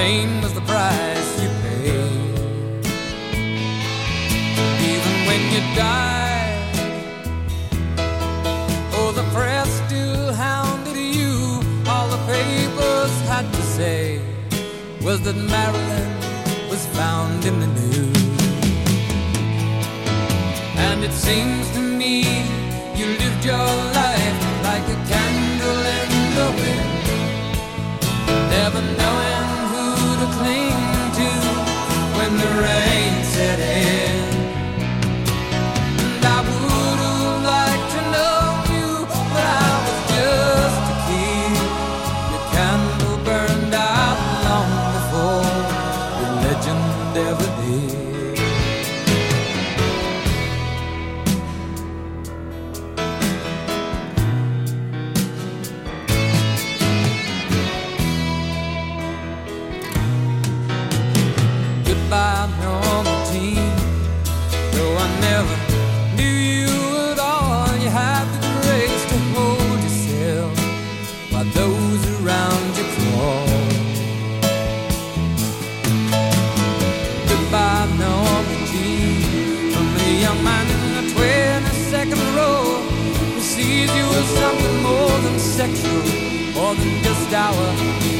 fame is the price you paid? Even when you die, oh, the press still hounded you. All the papers had to say was that Marilyn was found in the news. And it seems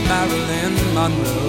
Marilyn Monroe.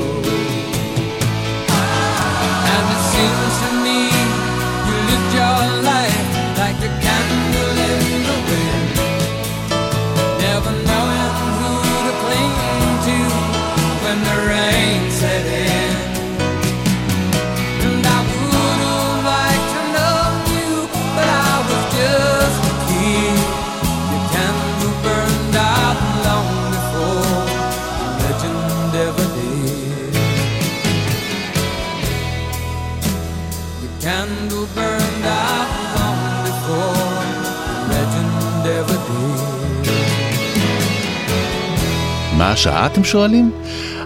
השעה אתם שואלים?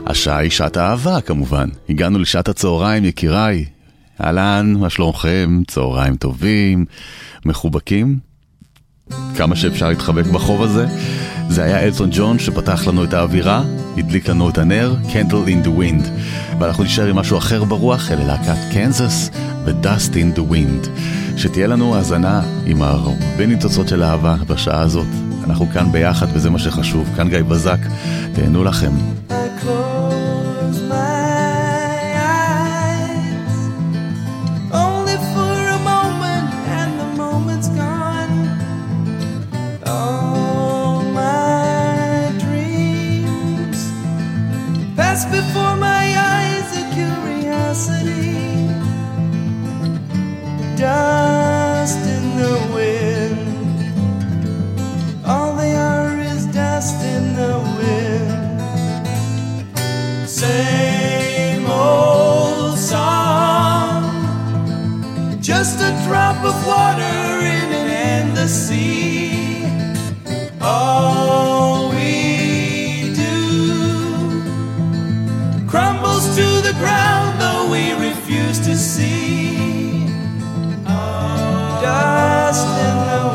השעה היא שעת אהבה, כמובן. הגענו לשעת הצהריים, יקיריי. אהלן, מה שלומכם? צהריים טובים, מחובקים. כמה שאפשר להתחבק בחוב הזה. זה היה אלטון ג'ון שפתח לנו את האווירה, הדליק לנו את הנר, Candle in the Wind. ואנחנו נשאר עם משהו אחר ברוח, אלה להקת קנזס ו-Dust in the Wind. שתהיה לנו האזנה עם הרבה ניצוצות של אהבה בשעה הזאת. אנחנו כאן ביחד וזה מה שחשוב, כאן גיא בזק, תהנו לכם. Drop of water in an endless sea. All we do crumbles to the ground, though we refuse to see. Dust in the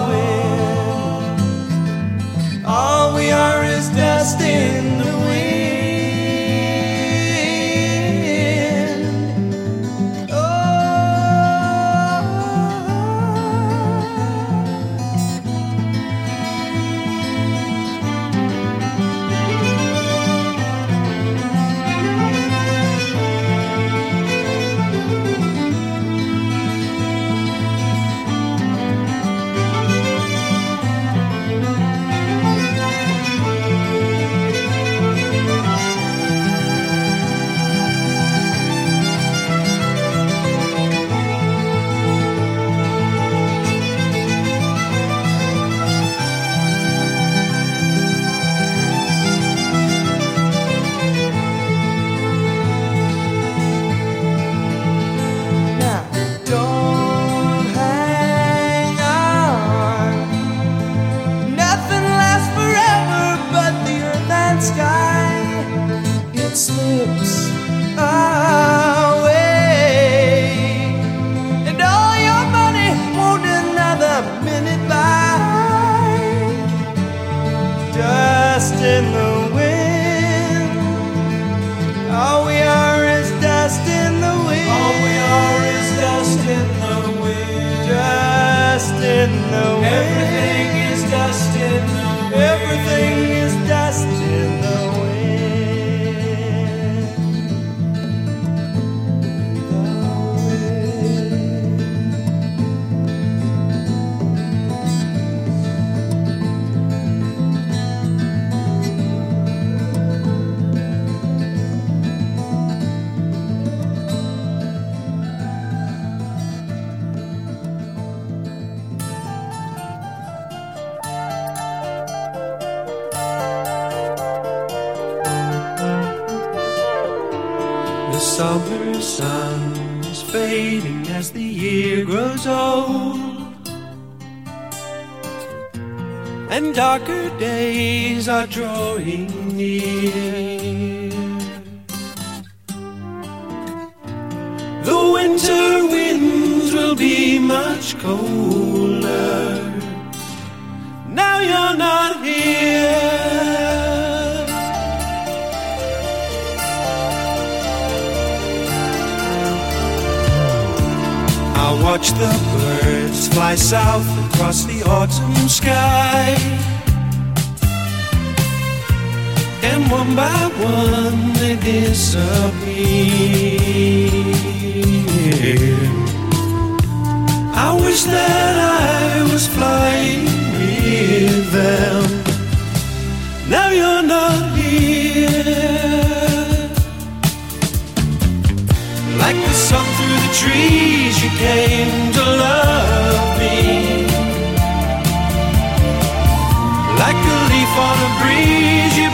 darker days are drawing near. The winter winds will be much colder. Now you're not here. I'll watch the birds fly south across the autumn sky. One by one they disappear. I wish that I was flying with them. Now you're not here. Like the sun through the trees, you came to love me. Like a leaf on a breeze, you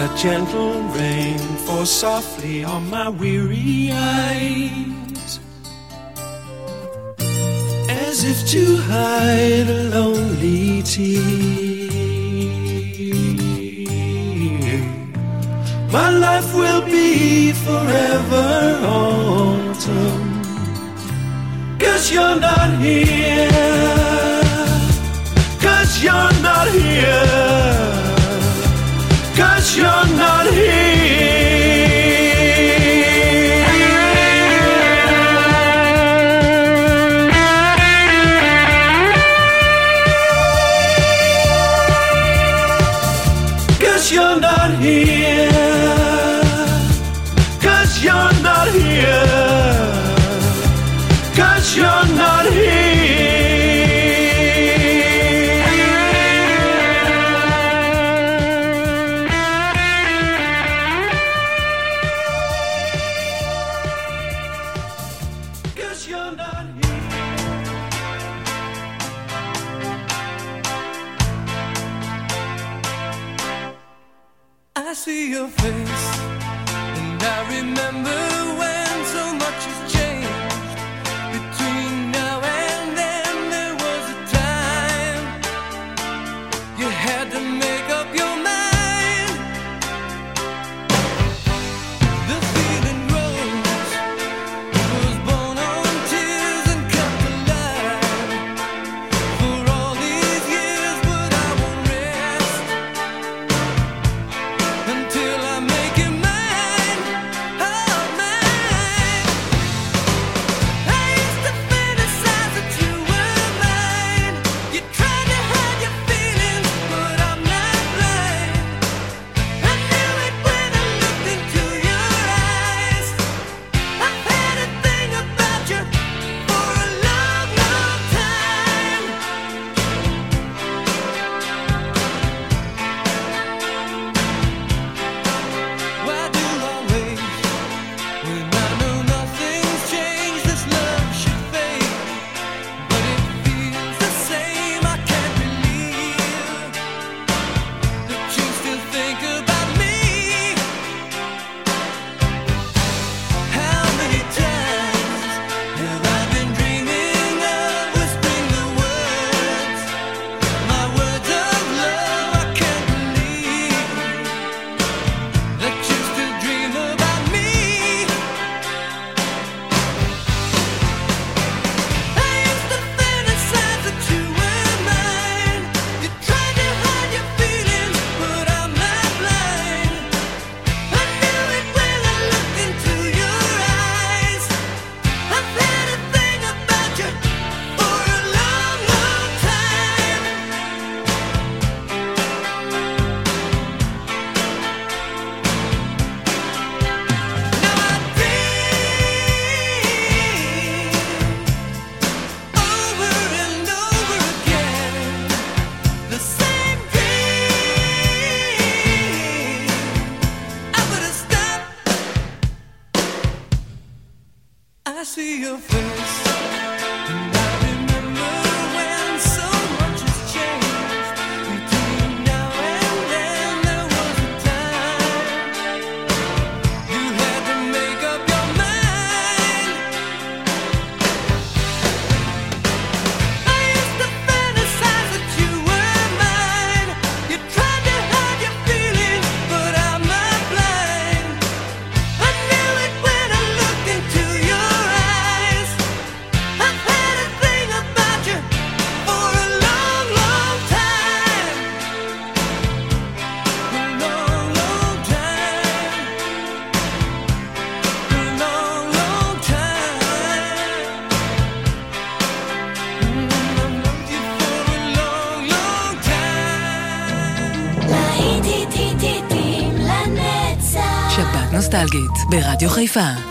A gentle rain falls softly on my weary eyes. As if to hide a lonely tear. My life will be forever autumn. Cause you're not here. Cause you're not here you're not here. ברדיו חיפה.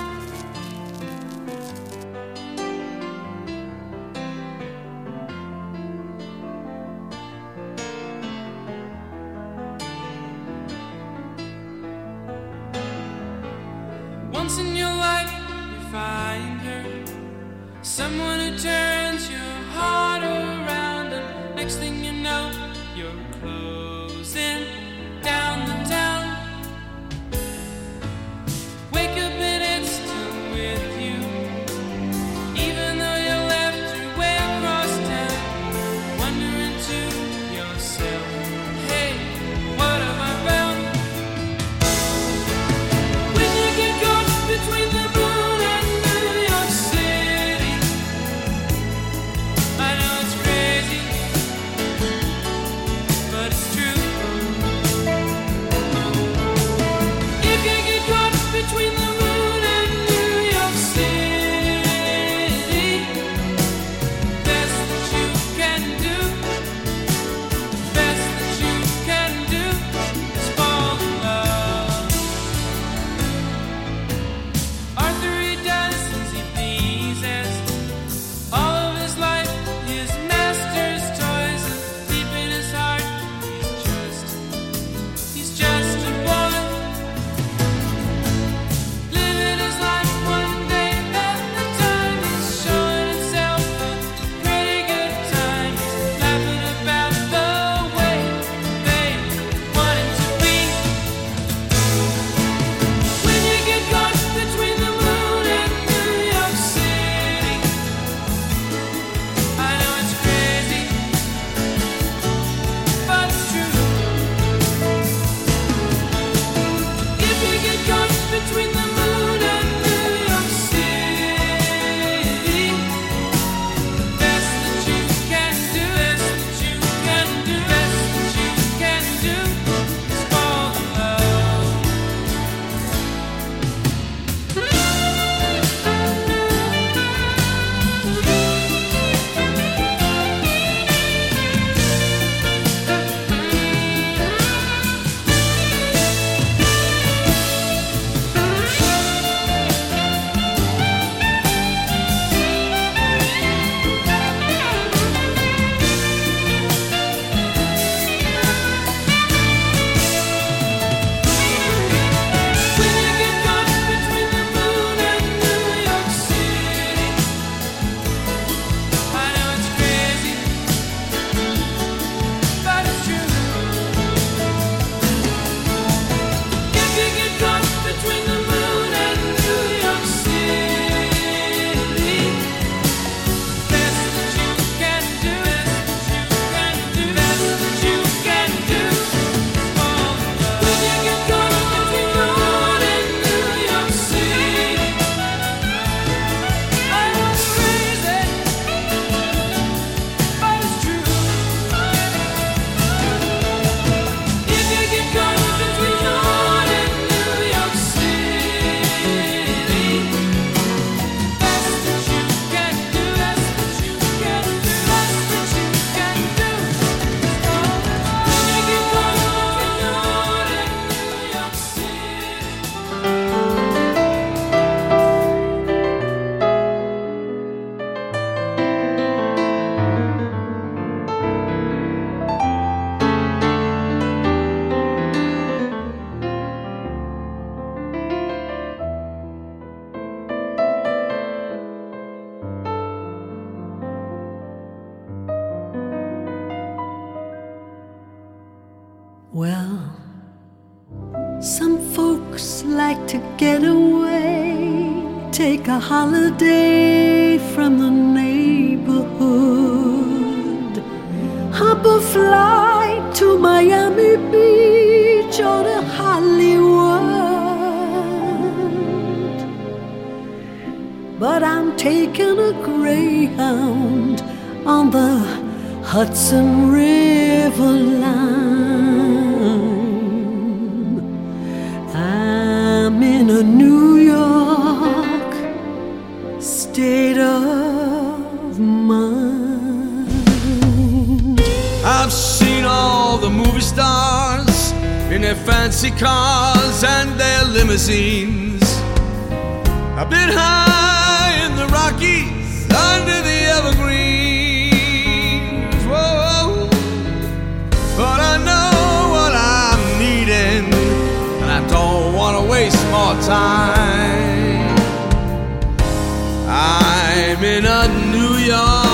Some folks like to get away, take a holiday from the neighborhood. Hop a flight to Miami Beach or to Hollywood. But I'm taking a Greyhound on the Hudson River line. fancy cars and their limousines. I've been high in the Rockies under the evergreens. Whoa, but I know what I'm needing, and I don't want to waste more time. I'm in a New York.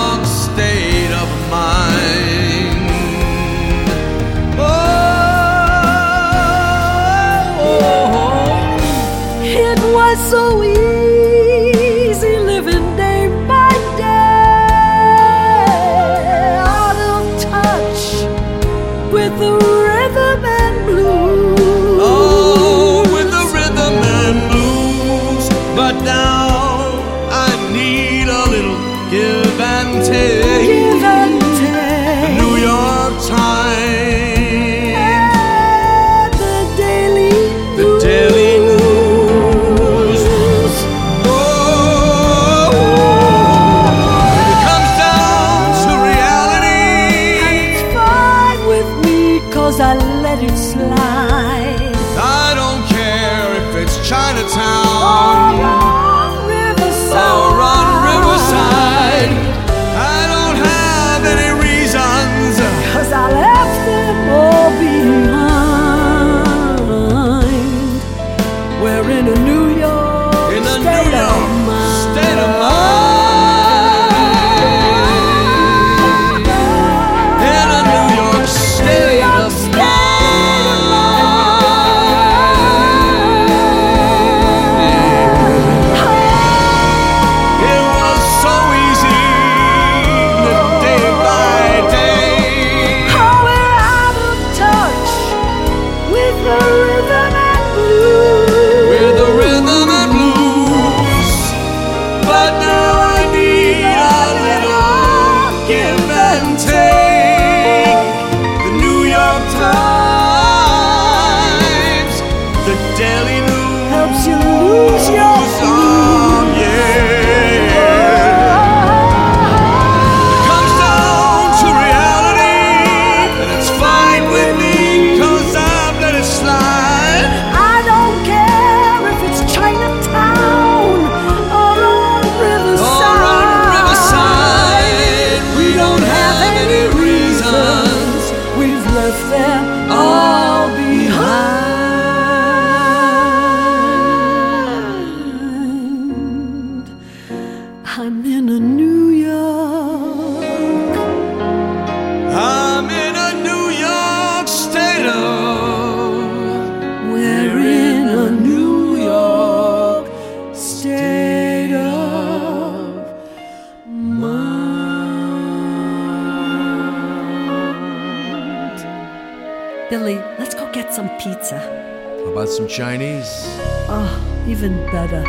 Some Chinese? Oh, even better.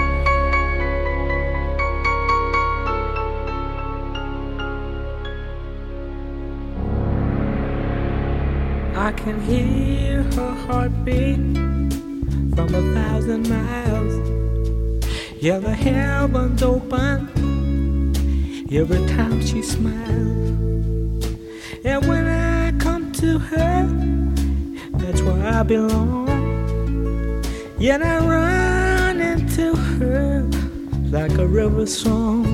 I can hear her heartbeat from a thousand miles. Yeah, the heavens open every time she smiles. And when I come to her, that's where I belong. Yet I run into her like a river song.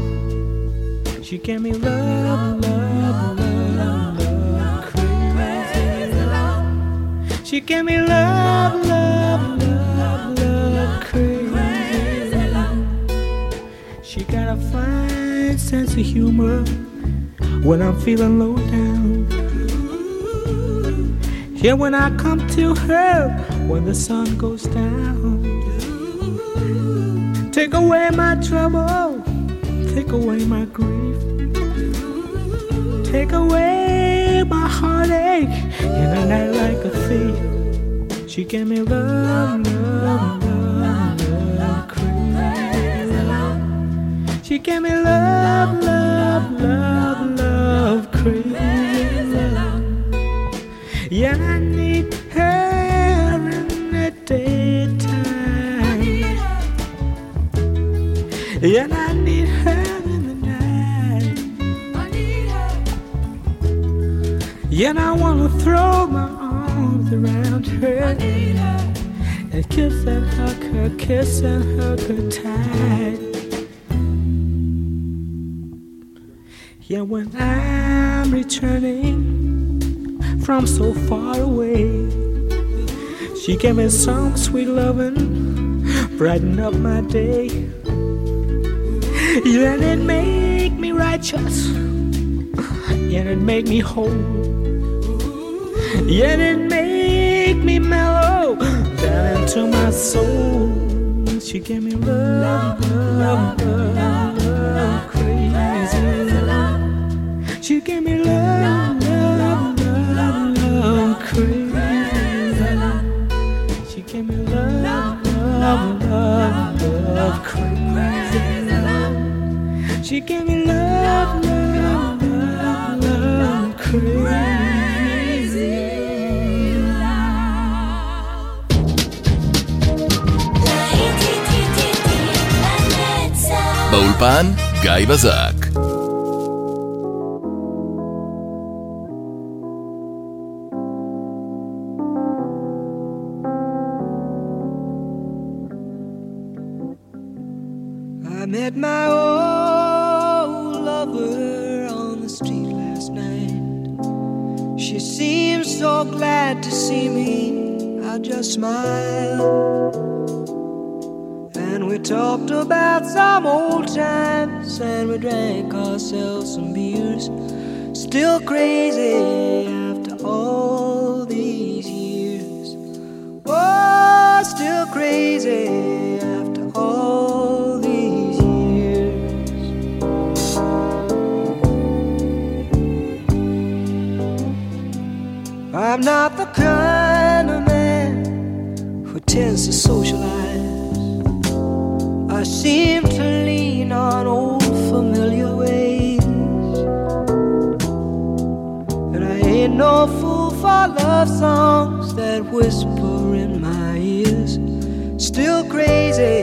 She gave me love, love, love, love, crazy love. She gave me love, love, love, love, crazy love. She got a fine sense of humor when I'm feeling low down. Yeah, when I come to her when the sun goes down. Take away my trouble, take away my grief, take away my heartache in a night like a thief. She gave me love, love, love, love, crazy. She gave me love, love, love, love, crazy love. Yeah, and I wanna throw my arms around her and kiss and hug her, kiss and hug her tight. Yeah, when I'm returning from so far away, she gave me some sweet loving, brighten up my day. Yeah, and it make me righteous, yeah, it make me whole. Yeah, it make me mellow down into my soul. She gave me love, love, love, love, crazy love. She gave me love, love, love, love, crazy love. She gave me love, love, love, love, crazy love. She gave me love, love, love, love, crazy באולפן, גיא בזק. I met my old lover on the street last night. She seemed so glad to see me. I just smiled. And we talked about some old times and we drank ourselves some beers. Still crazy after all these years. Oh, still crazy after all these years. I'm not the kind of man who tends to socialize. I seem to lean on old familiar ways. And I ain't no fool for love songs that whisper in my ears. Still crazy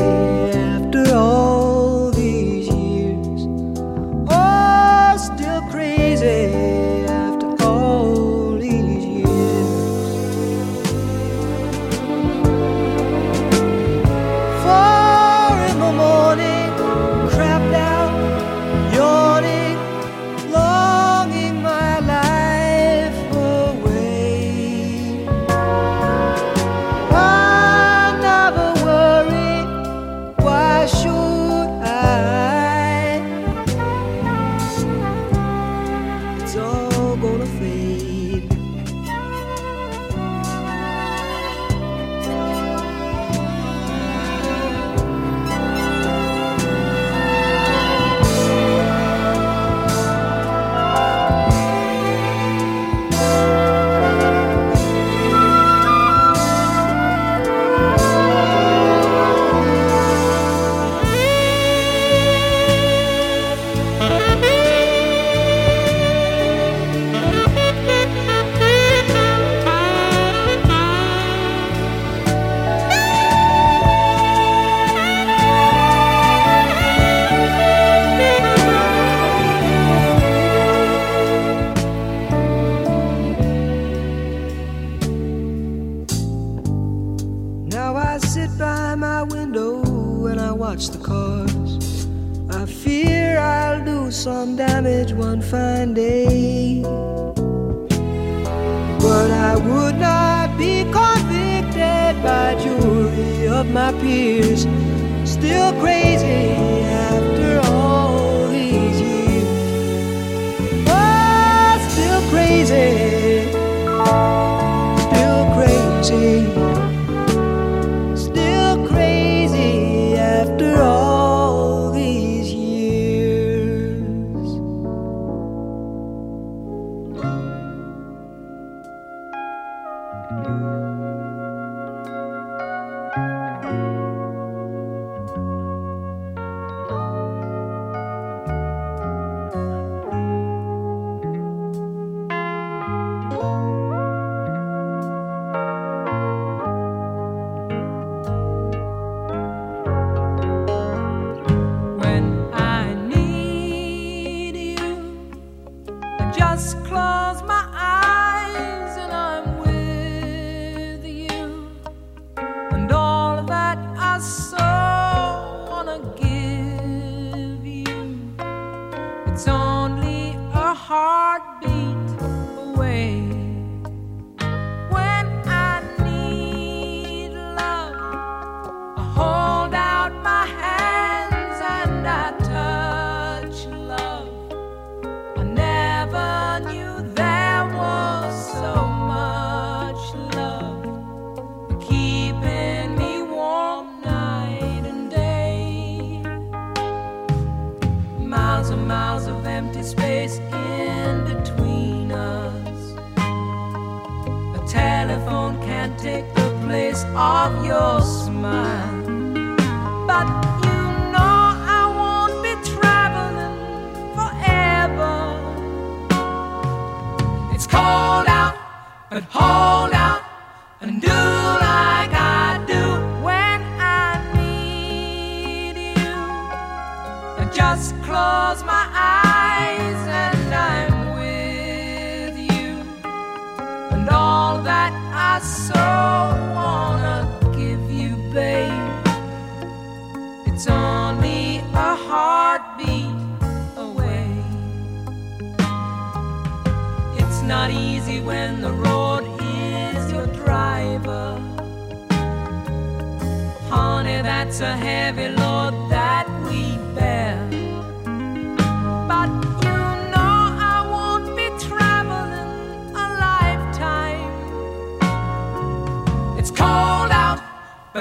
close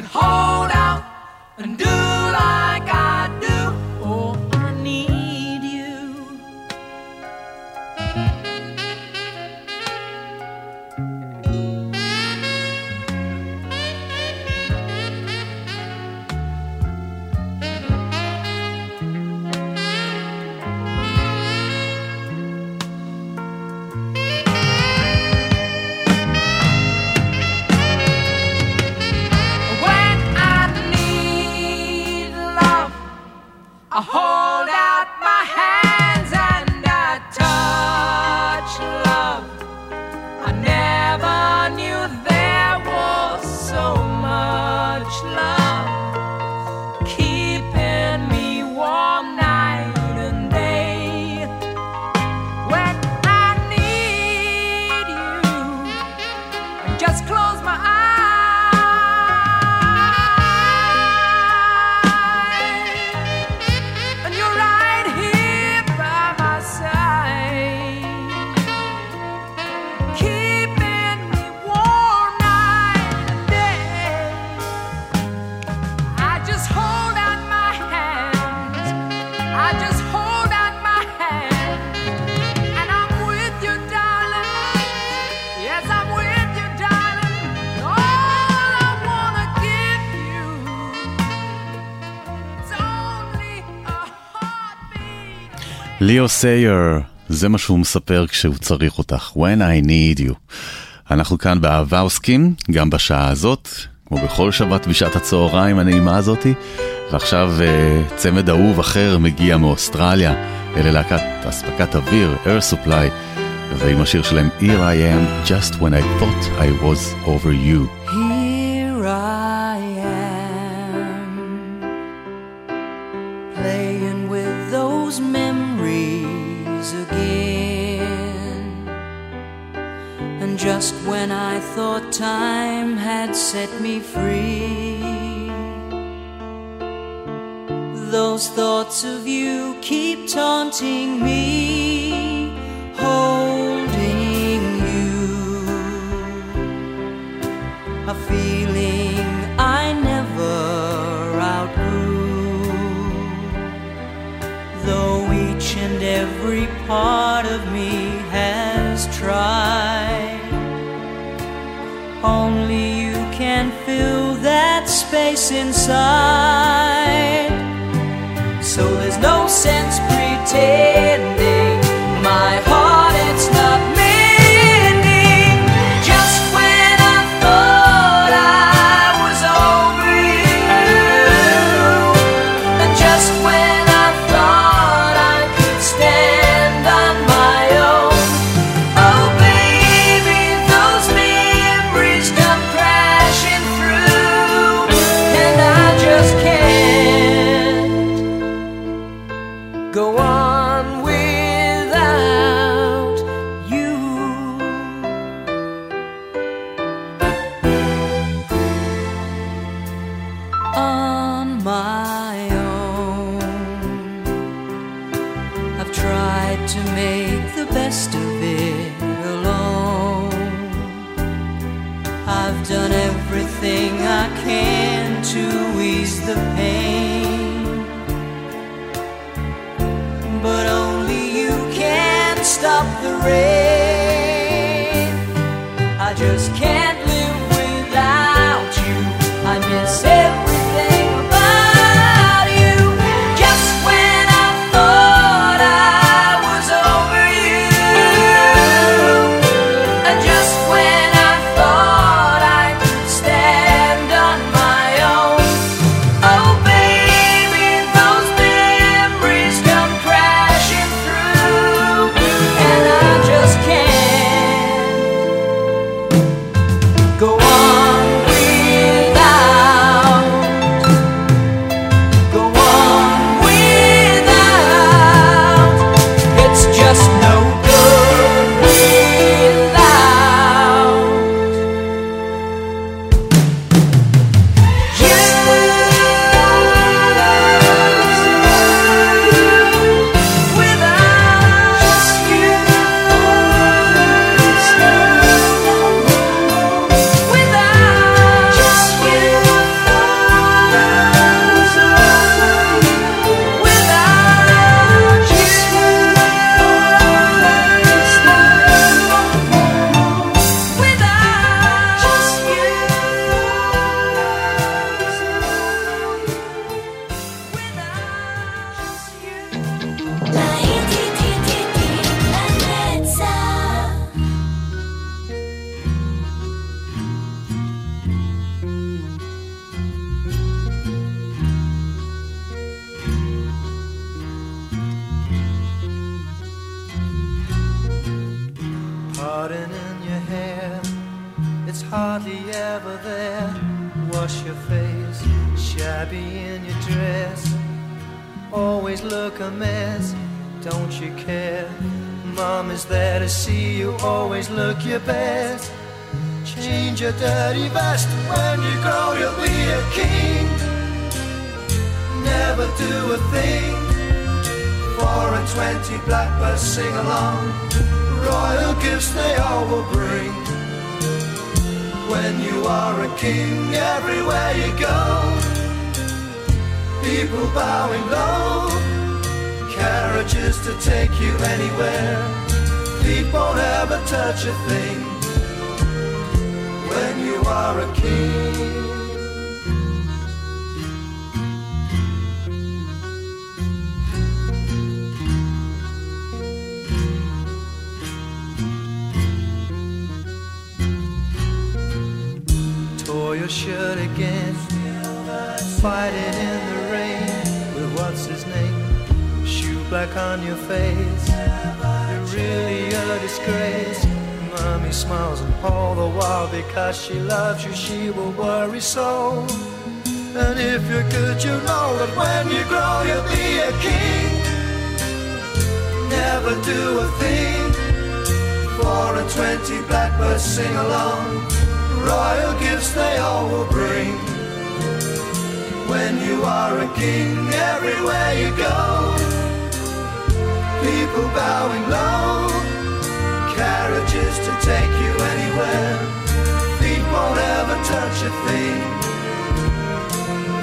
but hold on. ליאו סייר, זה מה שהוא מספר כשהוא צריך אותך, When I need you. אנחנו כאן באהבה עוסקים, גם בשעה הזאת, כמו בכל שבת בשעת הצהריים הנעימה הזאתי, ועכשיו אה, צמד אהוב אחר מגיע מאוסטרליה, אלה להקת אספקת אוויר, Air Supply, ועם השיר שלהם Here I am, Just When I Thought I Was Over You. set me free. Those thoughts of you keep taunting me, holding you. A feeling I never outgrew. Though each and every part of place inside. So there's no sense pretending. go on. Black on your face. You're really a disgrace. Mommy smiles and all the while because she loves you, she will worry so. And if you're good, you know that when you grow, you'll be a king. Never do a thing. Four and twenty blackbirds sing along royal gifts they all will bring. When you are a king, everywhere you go, people bowing low, carriages to take you anywhere, feet won't ever touch a thing.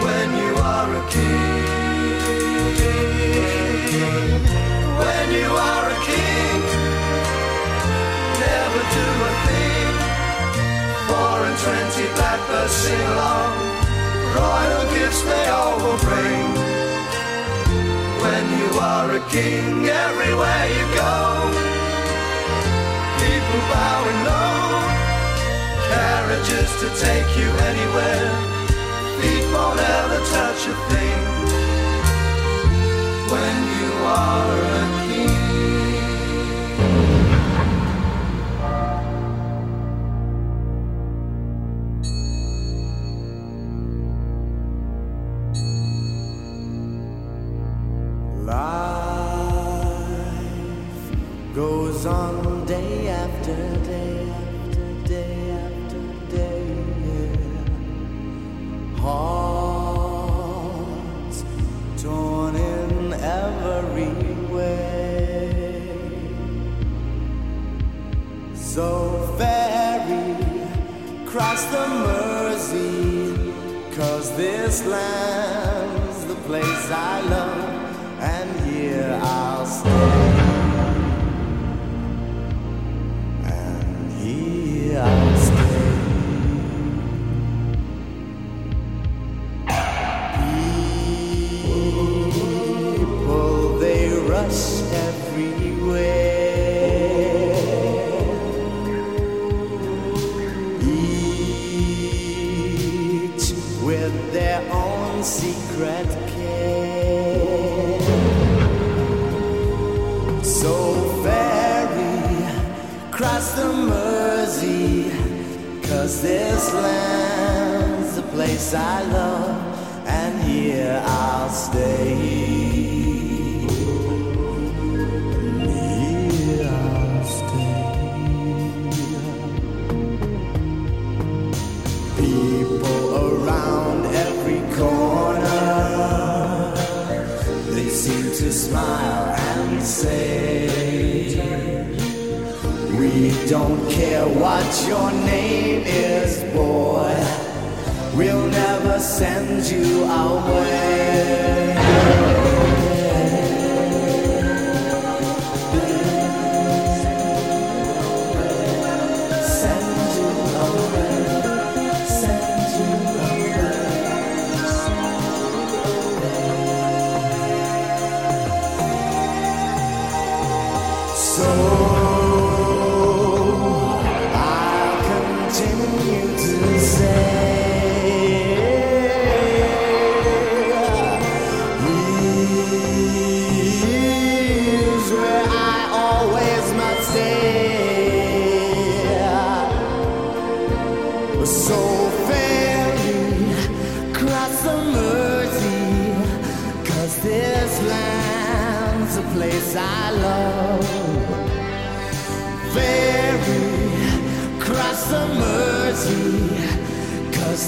When you are a king, when you are a king, never do a thing. Four and twenty blackbirds sing along. Royal gifts they all will bring. When you are a king, everywhere you go, people bowing low. Carriages to take you anywhere. Feet won't ever touch a thing. When you are a king. On day after day after day after day. Hearts torn in every way. So ferry cross the Mersey, cause this land's the place I love, this land's the place I love, and here I'll stay. Here I'll people around every corner. They seem to smile and say, don't care what your name is, boy. We'll never send you. Send you So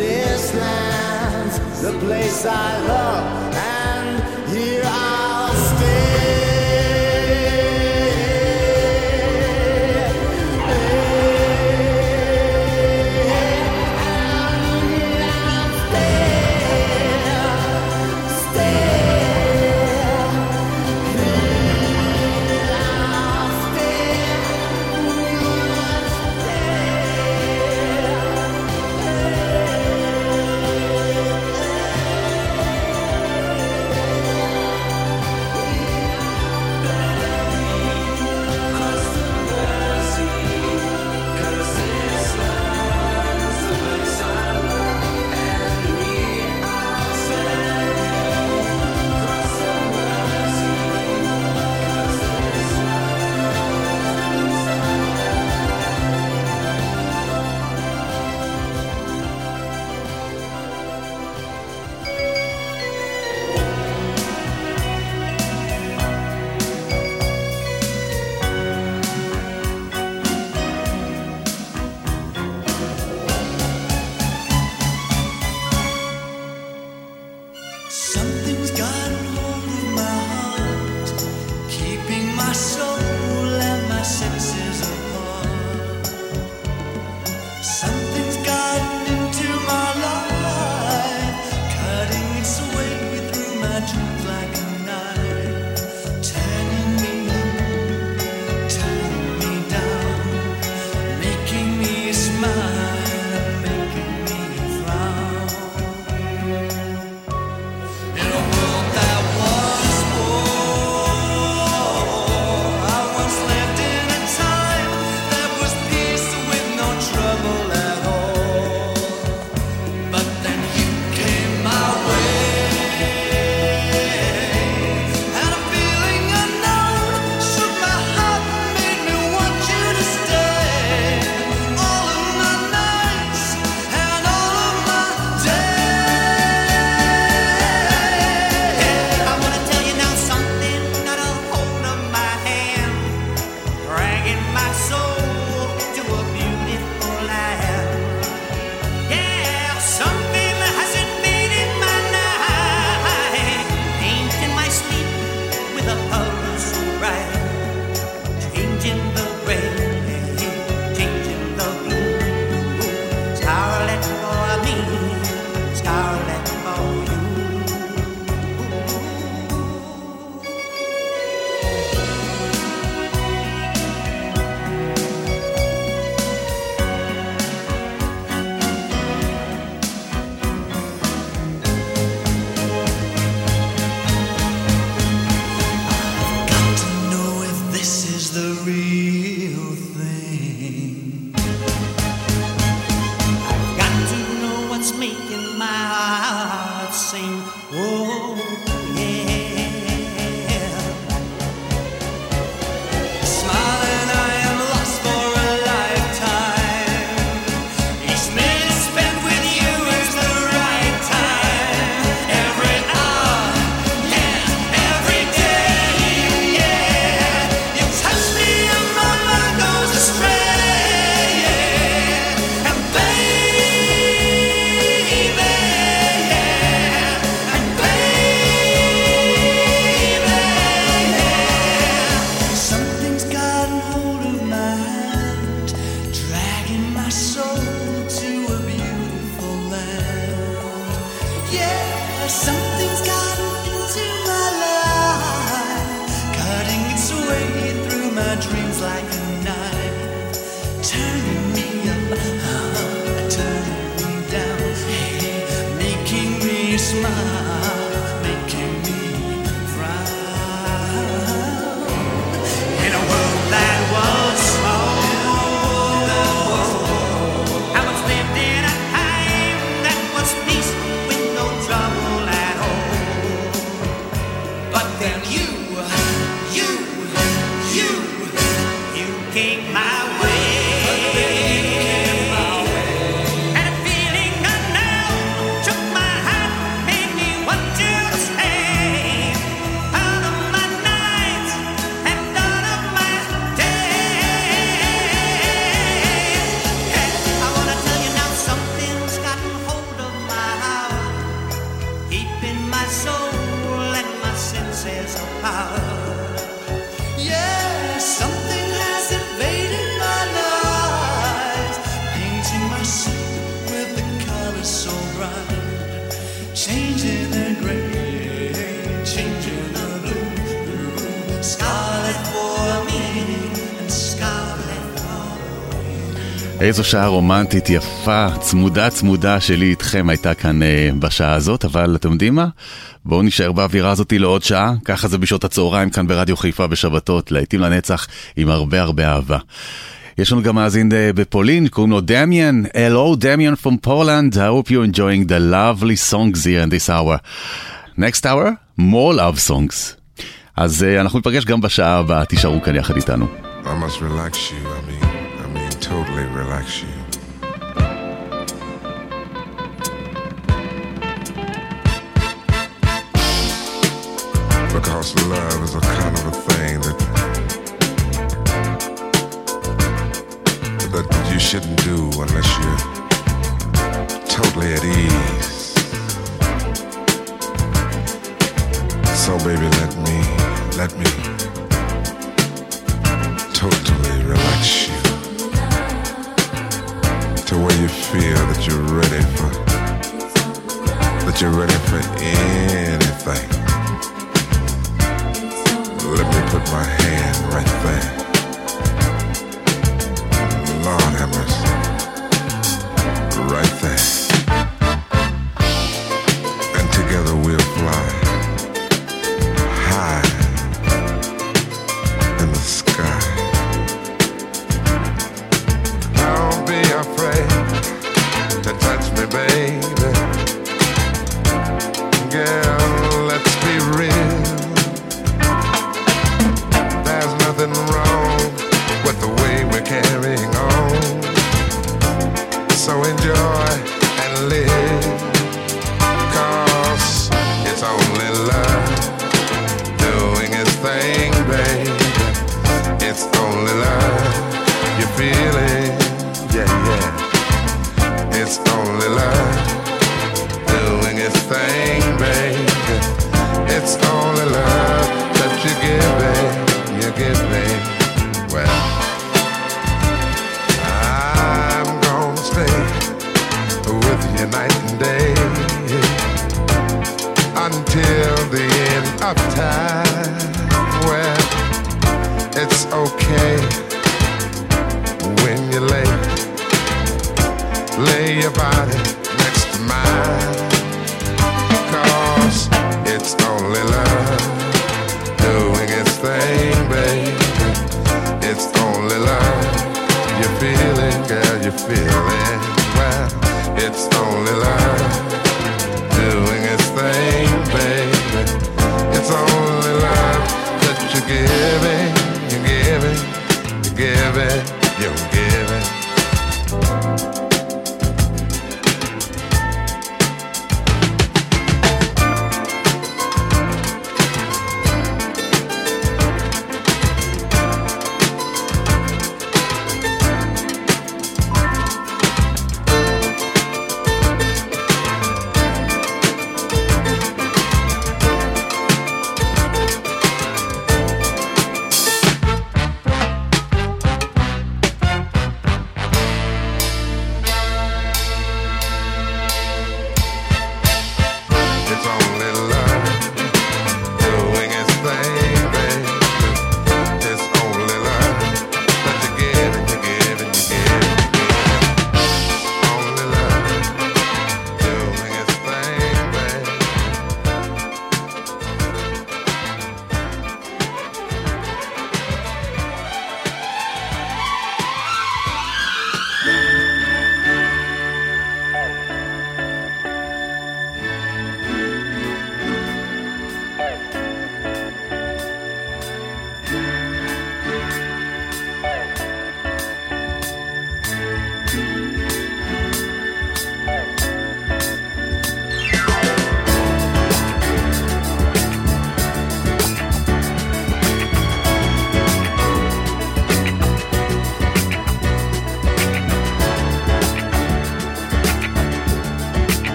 This land, the place I love, and here I keep my way. איזו שעה רומנטית יפה, צמודה צמודה שלי איתכם הייתה כאן אה, בשעה הזאת, אבל אתם יודעים מה? בואו נשאר באווירה הזאתי לעוד שעה, ככה זה בשעות הצהריים כאן ברדיו חיפה בשבתות, להיטים לנצח עם הרבה הרבה אהבה. יש לנו גם מאזין אה, בפולין, קוראים לו דמיאן. Hello, דמיאן from Poland. I hope you're enjoying the lovely songs here in this hour. Next hour, more love songs. אז אה, אנחנו ניפגש גם בשעה הבאה, תישארו כאן יחד איתנו. I must relax you. I mean, totally relax you. Because love is a kind of a thing that that you shouldn't do unless you're totally at ease. So baby, let me, let me you're ready for anything. Feeling.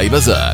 גיא בזק.